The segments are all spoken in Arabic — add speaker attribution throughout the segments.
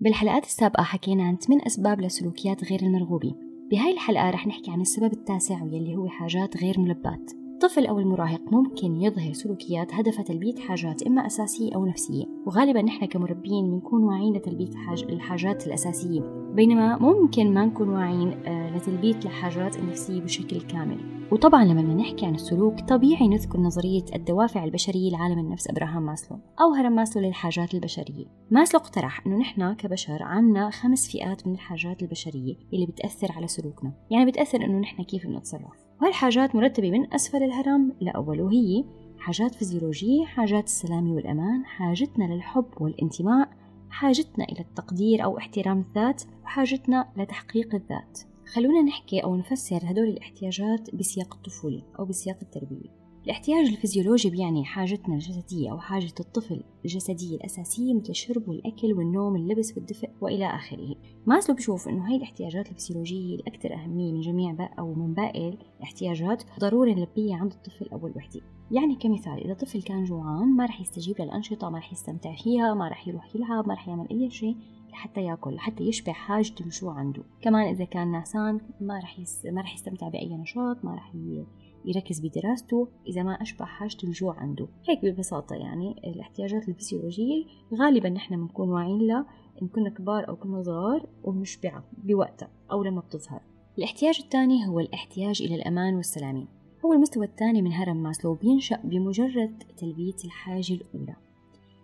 Speaker 1: بالحلقات السابقة حكينا عن 8 أسباب للسلوكيات غير المرغوبة بهاي الحلقة رح نحكي عن السبب التاسع واللي هو حاجات غير ملباة. الطفل أو المراهق ممكن يظهر سلوكيات هدفها تلبية حاجات إما أساسية أو نفسية. وغالبا نحن كمربين بنكون واعيين لتلبية حاج... الحاجات الأساسية. بينما ممكن ما نكون واعيين آه، لتلبية الحاجات النفسية بشكل كامل. وطبعا لما نحكي عن السلوك طبيعي نذكر نظرية الدوافع البشرية لعالم النفس إبراهام ماسلو أو هرم ماسلو للحاجات البشرية. ماسلو اقترح أنه نحن كبشر عنا خمس فئات من الحاجات البشرية اللي بتأثر على سلوكنا. يعني بتأثر أنه نحن كيف بنتصرف. وهالحاجات مرتبة من أسفل الهرم لأول وهي حاجات فيزيولوجية حاجات السلام والأمان حاجتنا للحب والانتماء حاجتنا إلى التقدير أو احترام الذات وحاجتنا لتحقيق الذات. خلونا نحكي أو نفسر هدول الاحتياجات بسياق الطفولة أو بسياق التربية. الاحتياج الفيزيولوجي بيعني حاجتنا الجسدية أو حاجة الطفل الجسدية الأساسية مثل الشرب والأكل والنوم واللبس والدفء وإلى آخره. ماسلو بشوف إنه هاي الاحتياجات الفسيولوجية الأكثر أهمية من جميع باقي أو من باقي الاحتياجات ضروري نلبيها عند الطفل أول وحدة يعني كمثال إذا طفل كان جوعان ما رح يستجيب للأنشطة ما رح يستمتع فيها ما رح يروح يلعب ما رح يعمل أي شيء لحتى يأكل لحتى يشبع حاجة الجوع عنده. كمان إذا كان نعسان ما رح يس... ما رح يستمتع بأي نشاط ما رح ي... يركز بدراسته إذا ما أشبع حاجة الجوع عنده. هيك ببساطة يعني الاحتياجات الفسيولوجية غالبا نحن بنكون واعيين لها إن كنا كبار أو كنا صغار ومشبعة بوقتها أو لما بتظهر. الاحتياج الثاني هو الاحتياج إلى الأمان والسلامة. هو المستوى الثاني من هرم ماسلو بينشأ بمجرد تلبية الحاجة الأولى.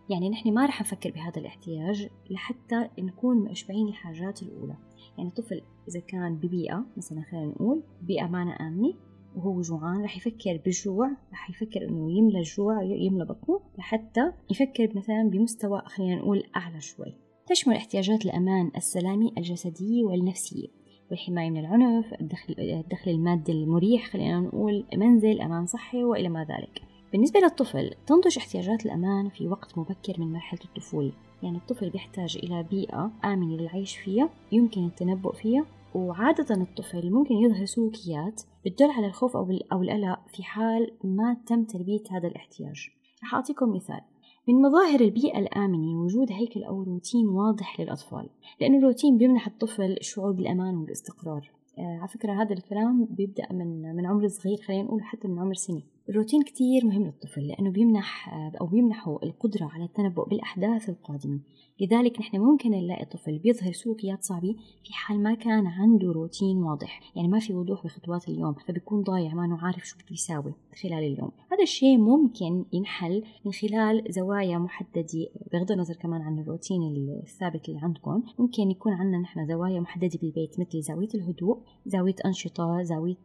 Speaker 1: يعني نحن ما رح نفكر بهذا الاحتياج لحتى نكون مشبعين الحاجات الأولى. يعني طفل إذا كان ببيئة مثلا خلينا نقول بيئة ما آمنة وهو جوعان رح يفكر بالجوع رح يفكر إنه يملى الجوع يملى بطنه لحتى يفكر مثلا بمستوى خلينا نقول أعلى شوي. تشمل احتياجات الأمان السلامي الجسدية والنفسية والحماية من العنف الدخل, الدخل المادي المريح خلينا نقول منزل أمان صحي وإلى ما ذلك. بالنسبة للطفل تنضج احتياجات الأمان في وقت مبكر من مرحلة الطفولة. يعني الطفل بيحتاج إلى بيئة آمنة للعيش فيها يمكن التنبؤ فيها وعادة الطفل ممكن يظهر سلوكيات بتدل على الخوف أو أو القلق في حال ما تم تلبية هذا الاحتياج. رح أعطيكم مثال. من مظاهر البيئة الآمنة وجود هيكل أو روتين واضح للأطفال لأنه الروتين بيمنح الطفل الشعور بالأمان والاستقرار. آه على فكرة هذا الكلام بيبدأ من من عمر صغير خلينا نقول حتى من عمر سنة. الروتين كتير مهم للطفل لأنه بيمنح أو بيمنحه القدرة على التنبؤ بالأحداث القادمة. لذلك نحن ممكن نلاقي طفل بيظهر سلوكيات صعبة في حال ما كان عنده روتين واضح يعني ما في وضوح بخطوات اليوم فبيكون ضايع ما عارف شو بده يساوي خلال اليوم. هذا الشيء ممكن ينحل من خلال زوايا محددة بغض النظر كمان عن الروتين الثابت اللي عندكم. ممكن يكون عندنا نحن زوايا محددة بالبيت مثل زاوية الهدوء زاوية أنشطة زاوية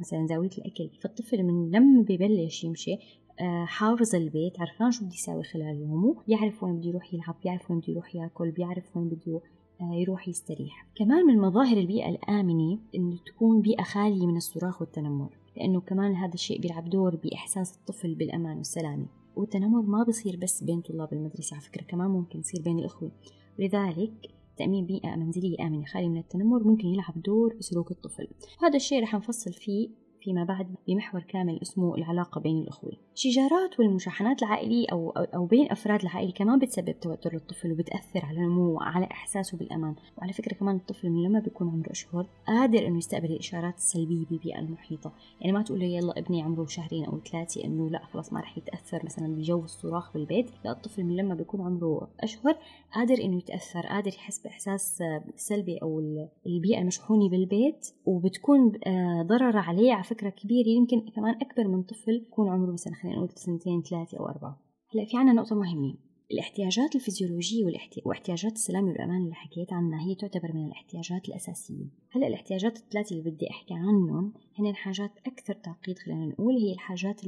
Speaker 1: مثلا زاوية الأكل. فالطفل من لما ببلش يمشي. آه، حافظ البيت عرفان شو بده يساوي خلال يومه. بيعرف وين بده يروح يلعب بيعرف وين بده يروح ياكل بيعرف وين بده آه، يروح يستريح. كمان من مظاهر البيئة الآمنة إنه تكون بيئة خالية من الصراخ والتنمر لأنه كمان هذا الشيء بيلعب دور بإحساس الطفل بالأمان والسلامة. والتنمر ما بصير بس بين طلاب المدرسة على فكرة كمان ممكن يصير بين الأخوة. ولذلك تأمين بيئة منزلية آمنة خالية من التنمر ممكن يلعب دور بسلوك الطفل. هذا الشيء رح نفصل فيه فيما بعد بمحور كامل اسمه العلاقة بين الأخوة. الشجارات والمشاحنات العائلية أو, أو بين أفراد العائلة كمان بتسبب توتر للطفل وبتأثر على نموه وعلى إحساسه بالأمان. وعلى فكرة كمان الطفل من لما بيكون عمره أشهر قادر إنه يستقبل الإشارات السلبية بالبيئة المحيطة. يعني ما تقول له يلا ابني عمره شهرين أو ثلاثة إنه لا خلاص ما رح يتأثر مثلا بجو الصراخ بالبيت. لا الطفل من لما بيكون عمره أشهر قادر إنه يتأثر قادر يحس بإحساس سلبي أو البيئة المشحونة بالبيت. وبتكون آه، ضرر عليه على فكرة كبيرة يمكن كمان أكبر من طفل يكون عمره مثلا خلينا نقول سنتين ثلاثة أو أربعة. هلأ في عنا نقطة مهمة الاحتياجات الفيزيولوجية واحتياجات السلام والأمان اللي حكيت عنها هي تعتبر من الاحتياجات الأساسية. هلأ الاحتياجات الثلاثة اللي بدي أحكي عنهم هن حاجات أكثر تعقيد خلينا نقول هي الحاجات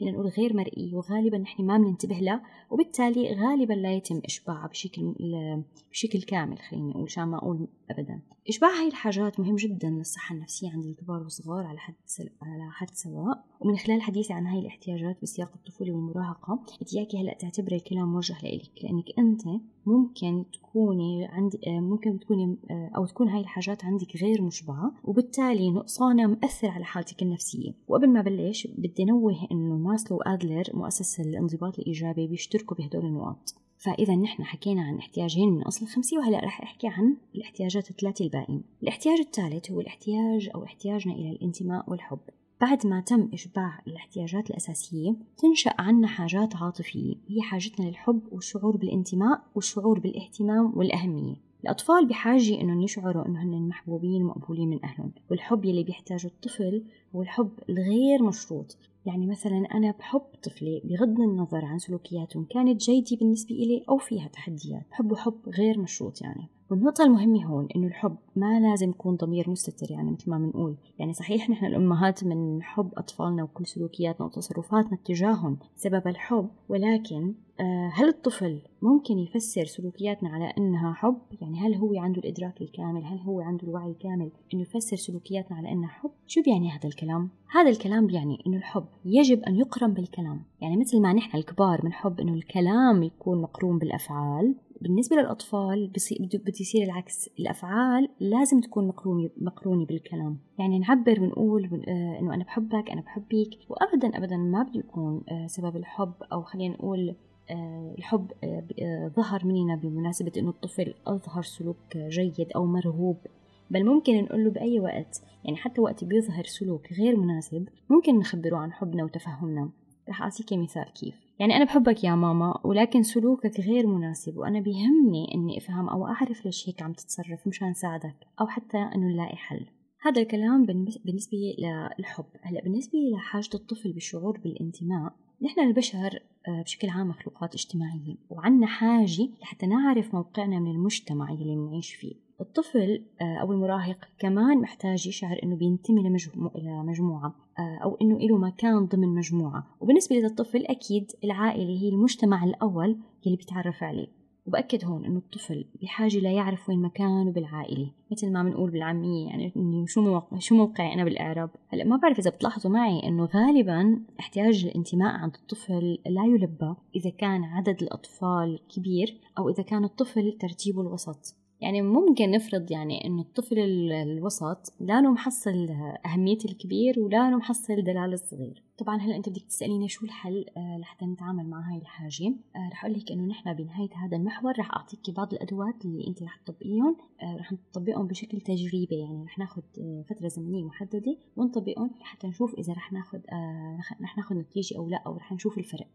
Speaker 1: فينا نقول غير مرئي وغالبا نحن ما بننتبه له وبالتالي غالبا لا يتم إشباعها بشكل بشكل كامل خلينا نقول عشان ما أقول أبدا. إشباع هاي الحاجات مهم جدا للصحة النفسية عند الكبار والصغار على حد على حد سواء. ومن خلال حديثي عن هاي الاحتياجات بسياق الطفولة والمراهقة إياكي هلأ تعتبري الكلام موجه لإلك لأنك أنت ممكن تكوني عند ممكن تكوني أو تكون هاي الحاجات عندك غير مشبعة وبالتالي نقصانها مؤثر على حالتك النفسية. وقبل ما بلش بدي نوه إنه ماسلو وأدلر مؤسس الانضباط الإيجابي بيشتركوا بهدول النقاط. فإذا نحن حكينا عن احتياجين من أصل الخمسة وهلأ رح أحكي عن الاحتياجات الثلاثة الباقين الاحتياج الثالث هو الاحتياج أو احتياجنا إلى الانتماء والحب. بعد ما تم إشباع الاحتياجات الأساسية تنشأ عنا حاجات عاطفية. هي حاجتنا للحب والشعور بالانتماء والشعور بالاهتمام والأهمية. الأطفال بحاجة إنهم يشعروا إنهم محبوبين ومقبولين من أهلهم. والحب يلي بيحتاجه الطفل هو الحب الغير مشروط. يعني مثلا أنا بحب طفلي بغض النظر عن سلوكياتهم كانت جيدة بالنسبة إلي أو فيها تحديات بحبه حب غير مشروط يعني والنقطة المهمة هون إنه الحب ما لازم يكون ضمير مستتر يعني مثل ما بنقول يعني صحيح نحن الأمهات من حب أطفالنا وكل سلوكياتنا وتصرفاتنا تجاههم سبب الحب ولكن آه، هل الطفل ممكن يفسر سلوكياتنا على إنها حب؟ يعني هل هو عنده الإدراك الكامل؟ هل هو عنده الوعي الكامل إنه يفسر سلوكياتنا على إنها حب؟ شو بيعني هذا الكلام؟ هذا الكلام بيعني إنه الحب يجب أن يقرن بالكلام، يعني مثل ما نحن الكبار بنحب إنه الكلام يكون مقرون بالأفعال، بالنسبة للأطفال بده يصير العكس. الأفعال لازم تكون مقرونة مقرونة بالكلام. يعني نعبر ونقول آه، إنه أنا بحبك أنا بحبك وأبدا أبدا ما بده يكون آه، سبب الحب أو خلينا نقول آه، الحب ظهر مننا بمناسبة إنه الطفل أظهر سلوك جيد أو مرغوب. بل ممكن نقول له بأي وقت. يعني حتى وقت بيظهر سلوك غير مناسب ممكن نخبره عن حبنا وتفهمنا. رح أعطيك مثال كيف. يعني أنا بحبك يا ماما ولكن سلوكك غير مناسب وأنا بيهمني إني أفهم أو أعرف ليش هيك عم تتصرف مشان ساعدك أو حتى إنه نلاقي حل. هذا الكلام بالنسبة للحب. هلأ بالنسبة لحاجة الطفل بالشعور بالانتماء نحن البشر آه، بشكل عام مخلوقات اجتماعية وعنا حاجة لحتى نعرف موقعنا من المجتمع اللي بنعيش فيه. الطفل آه، أو المراهق كمان محتاج يشعر إنه بينتمي لمجموعة آه، أو إنه له مكان ضمن مجموعة. وبالنسبة للطفل أكيد العائلة هي المجتمع الأول اللي بيتعرف عليه. وبأكد هون إنه الطفل بحاجة ليعرف وين مكانه بالعائلة. مثل ما بنقول بالعامية يعني إنه شو موقع شو موقعي أنا بالإعراب؟ هلأ ما بعرف إذا بتلاحظوا معي إنه غالبا احتياج الانتماء عند الطفل لا يلبى إذا كان عدد الأطفال كبير أو إذا كان الطفل ترتيبه الوسط. يعني ممكن نفرض يعني إنه الطفل الوسط لا له محصل أهمية الكبير ولا له محصل دلال الصغير. طبعا هلا أنت بدك تسأليني شو الحل آه لحتى نتعامل مع هاي الحاجة. آه رح أقول لك إنه نحن بنهاية هذا المحور رح اعطيك بعض الأدوات اللي أنت رح تطبقيهم آه رح نطبقهم بشكل تجريبي. يعني رح ناخذ آه فترة زمنية محددة ونطبقهم حتى نشوف إذا رح ناخذ آه رح ناخذ نتيجة أو لا أو رح نشوف الفرق.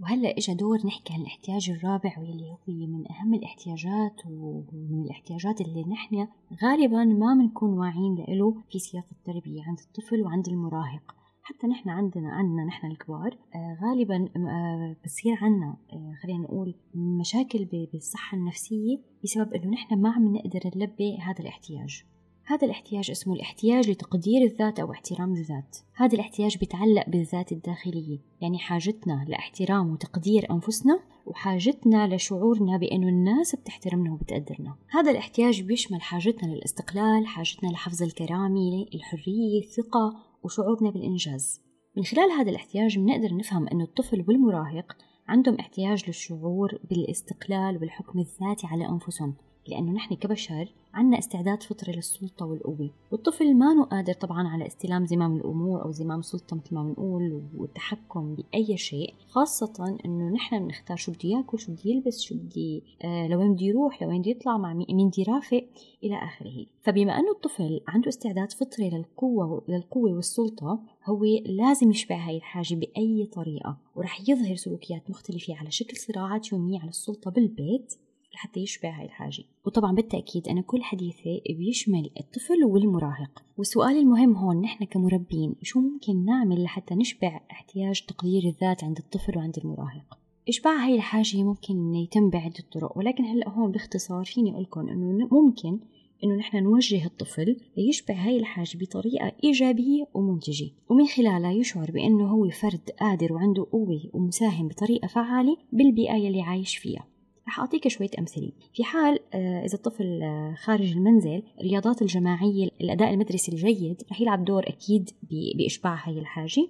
Speaker 1: وهلأ اجى دور نحكي عن الاحتياج الرابع واللي هو من أهم الاحتياجات ومن الاحتياجات اللي نحن غالبا ما بنكون واعيين له في سياق التربية عند الطفل وعند المراهق. حتى نحن عندنا عندنا نحن الكبار آه غالبا آه بصير عنا آه خلينا نقول مشاكل بالصحة النفسية بسبب إنه نحن ما عم نقدر نلبي هذا الاحتياج. هذا الاحتياج اسمه الاحتياج لتقدير الذات أو احترام الذات. هذا الاحتياج بيتعلق بالذات الداخلية يعني حاجتنا لاحترام وتقدير أنفسنا وحاجتنا لشعورنا بأنه الناس بتحترمنا وبتقدرنا. هذا الاحتياج بيشمل حاجتنا للاستقلال حاجتنا لحفظ الكرامة الحرية الثقة وشعورنا بالإنجاز. من خلال هذا الاحتياج بنقدر نفهم أن الطفل والمراهق عندهم احتياج للشعور بالإستقلال والحكم الذاتي على أنفسهم. لأنه نحن كبشر عنا استعداد فطري للسلطة والقوة. والطفل ما قادر طبعا على استلام زمام الأمور أو زمام السلطة مثل ما بنقول والتحكم بأي شيء خاصة إنه نحن بنختار شو بده يأكل شو بده يلبس شو بده آه لوين بده يروح لوين بده يطلع مع مين بده يرافق إلى آخره. فبما أنه الطفل عنده استعداد فطري للقوة للقوة والسلطة هو لازم يشبع هاي الحاجة بأي طريقة. ورح يظهر سلوكيات مختلفة على شكل صراعات يومية على السلطة بالبيت. لحتى يشبع هاي الحاجة. وطبعا بالتأكيد أنا كل حديثي بيشمل الطفل والمراهق. والسؤال المهم هون نحن كمربين شو ممكن نعمل لحتى نشبع احتياج تقدير الذات عند الطفل وعند المراهق؟ إشباع هاي الحاجة ممكن يتم بعدة طرق ولكن هلأ هون باختصار فيني أقول لكم إنه ممكن إنه نحن نوجه الطفل ليشبع هاي الحاجة بطريقة إيجابية ومنتجة. ومن خلالها يشعر بأنه هو فرد قادر وعنده قوة ومساهم بطريقة فعالة بالبيئة يلي عايش فيها. رح أعطيك شوية أمثلة. في حال آه، إذا الطفل آه، خارج المنزل الرياضات الجماعية الأداء المدرسي الجيد رح يلعب دور أكيد بإشباع هاي الحاجة.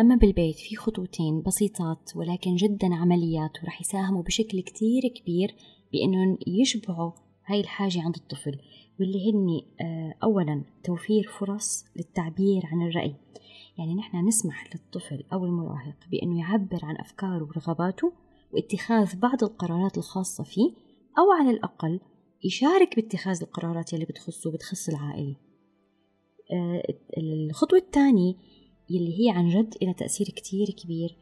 Speaker 1: أما بالبيت في خطوتين بسيطات ولكن جدا عمليات ورح يساهموا بشكل كتير كبير بأنهم يشبعوا هاي الحاجة عند الطفل واللي هن آه، أولا توفير فرص للتعبير عن الرأي. يعني نحن نسمح للطفل أو المراهق بأنه يعبر عن أفكاره ورغباته واتخاذ بعض القرارات الخاصة فيه أو على الأقل يشارك باتخاذ القرارات يلي بتخصه بتخص العائلة. آه، الخطوة الثانية يلي هي عن جد لها تأثير كتير كبير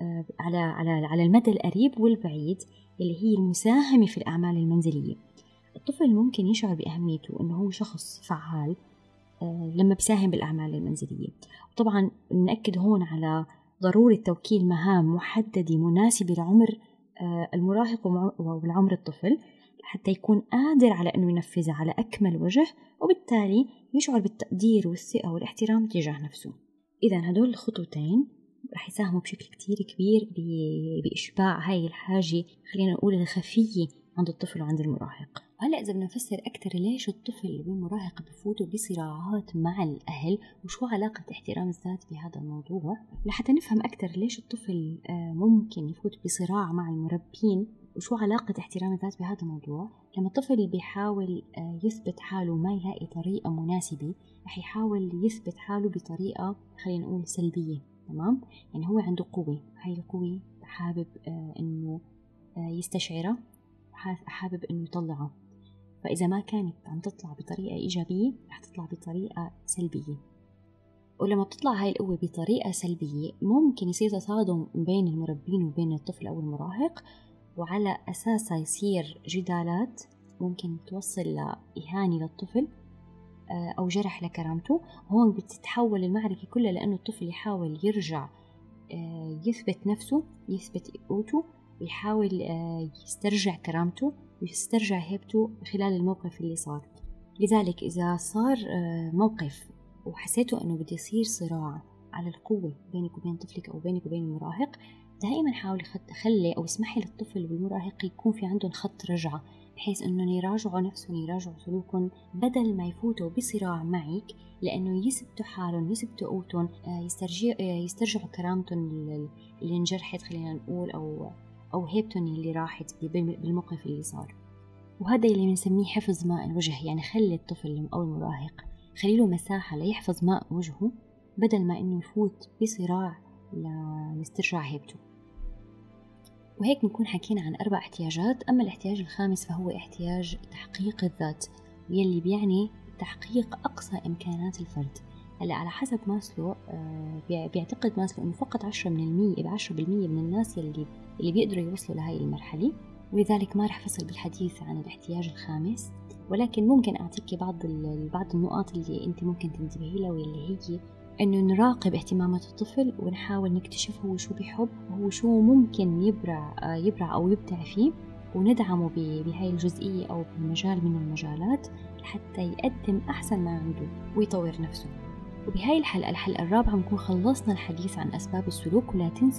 Speaker 1: آه، على على على المدى القريب والبعيد اللي هي المساهمة في الأعمال المنزلية. الطفل ممكن يشعر بأهميته أنه هو شخص فعال آه، لما بيساهم بالأعمال المنزلية. وطبعا نأكد هون على ضرورة توكيل مهام محددة مناسبة لعمر المراهق والعمر الطفل حتى يكون قادر على أنه ينفذها على أكمل وجه وبالتالي يشعر بالتقدير والثقة والاحترام تجاه نفسه. إذا هدول الخطوتين رح يساهموا بشكل كتير كبير بإشباع هاي الحاجة خلينا نقول الخفية عند الطفل وعند المراهق. وهلا إذا بدنا نفسر أكثر ليش الطفل والمراهق بفوتوا بصراعات مع الأهل؟ وشو علاقة احترام الذات بهذا الموضوع؟ لحتى نفهم أكثر ليش الطفل آه، ممكن يفوت بصراع مع المربين وشو علاقة احترام الذات بهذا الموضوع؟ لما الطفل بيحاول آه، يثبت حاله وما يلاقي طريقة مناسبة رح يحاول يثبت حاله بطريقة خلينا نقول سلبية تمام؟ يعني هو عنده قوة هاي القوة حابب آه، إنه يستشعرها. حابب إنه يطلعها فإذا ما كانت عم تطلع بطريقة إيجابية رح تطلع بطريقة سلبية. ولما بتطلع هاي القوة بطريقة سلبية ممكن يصير تصادم بين المربين وبين الطفل أو المراهق وعلى أساسها يصير جدالات ممكن توصل لإهانة للطفل آه، أو جرح لكرامته. هون بتتحول المعركة كلها لأنه الطفل يحاول يرجع آه، يثبت نفسه يثبت قوته ويحاول آه، يسترجع كرامته ويسترجع هيبته خلال الموقف اللي صار. لذلك إذا صار موقف وحسيتوا أنه بده يصير صراع على القوة بينك وبين طفلك أو بينك وبين المراهق دائما حاولي خلي أو اسمحي للطفل والمراهق يكون في عندهم خط رجعة بحيث إنهم يراجعوا نفسهم يراجعوا سلوكهم بدل ما يفوتوا بصراع معك لأنه يثبتوا حالهم يثبتوا قوتهم آه، يسترجعوا آه، كرامتهم اللي انجرحت خلينا نقول أو أو هيبتهم اللي راحت بالموقف اللي صار. وهذا اللي بنسميه حفظ ماء الوجه يعني خلي الطفل أو المراهق خلي له مساحة ليحفظ ماء وجهه بدل ما إنه يفوت بصراع لاسترجاع هيبته. وهيك نكون حكينا عن أربع احتياجات. أما الاحتياج الخامس فهو احتياج تحقيق الذات يلي بيعني تحقيق أقصى إمكانات الفرد. هلأ على حسب ماسلو آه، بيعتقد ماسلو إنه فقط 10% من المية بعشرة بالمية من الناس يلي اللي بيقدروا يوصلوا لهي المرحلة ولذلك ما رح فصل بالحديث عن الاحتياج الخامس ولكن ممكن أعطيك بعض بعض النقاط اللي أنت ممكن تنتبهي لها واللي هي إنه نراقب اهتمامات الطفل ونحاول نكتشف هو شو بيحب وهو شو ممكن يبرع يبرع أو يبدع فيه وندعمه بهاي الجزئية أو بمجال من المجالات لحتى يقدم أحسن ما عنده ويطور نفسه. وبهاي الحلقة الحلقة الرابعة بنكون خلصنا الحديث عن أسباب السلوك ولا تنسي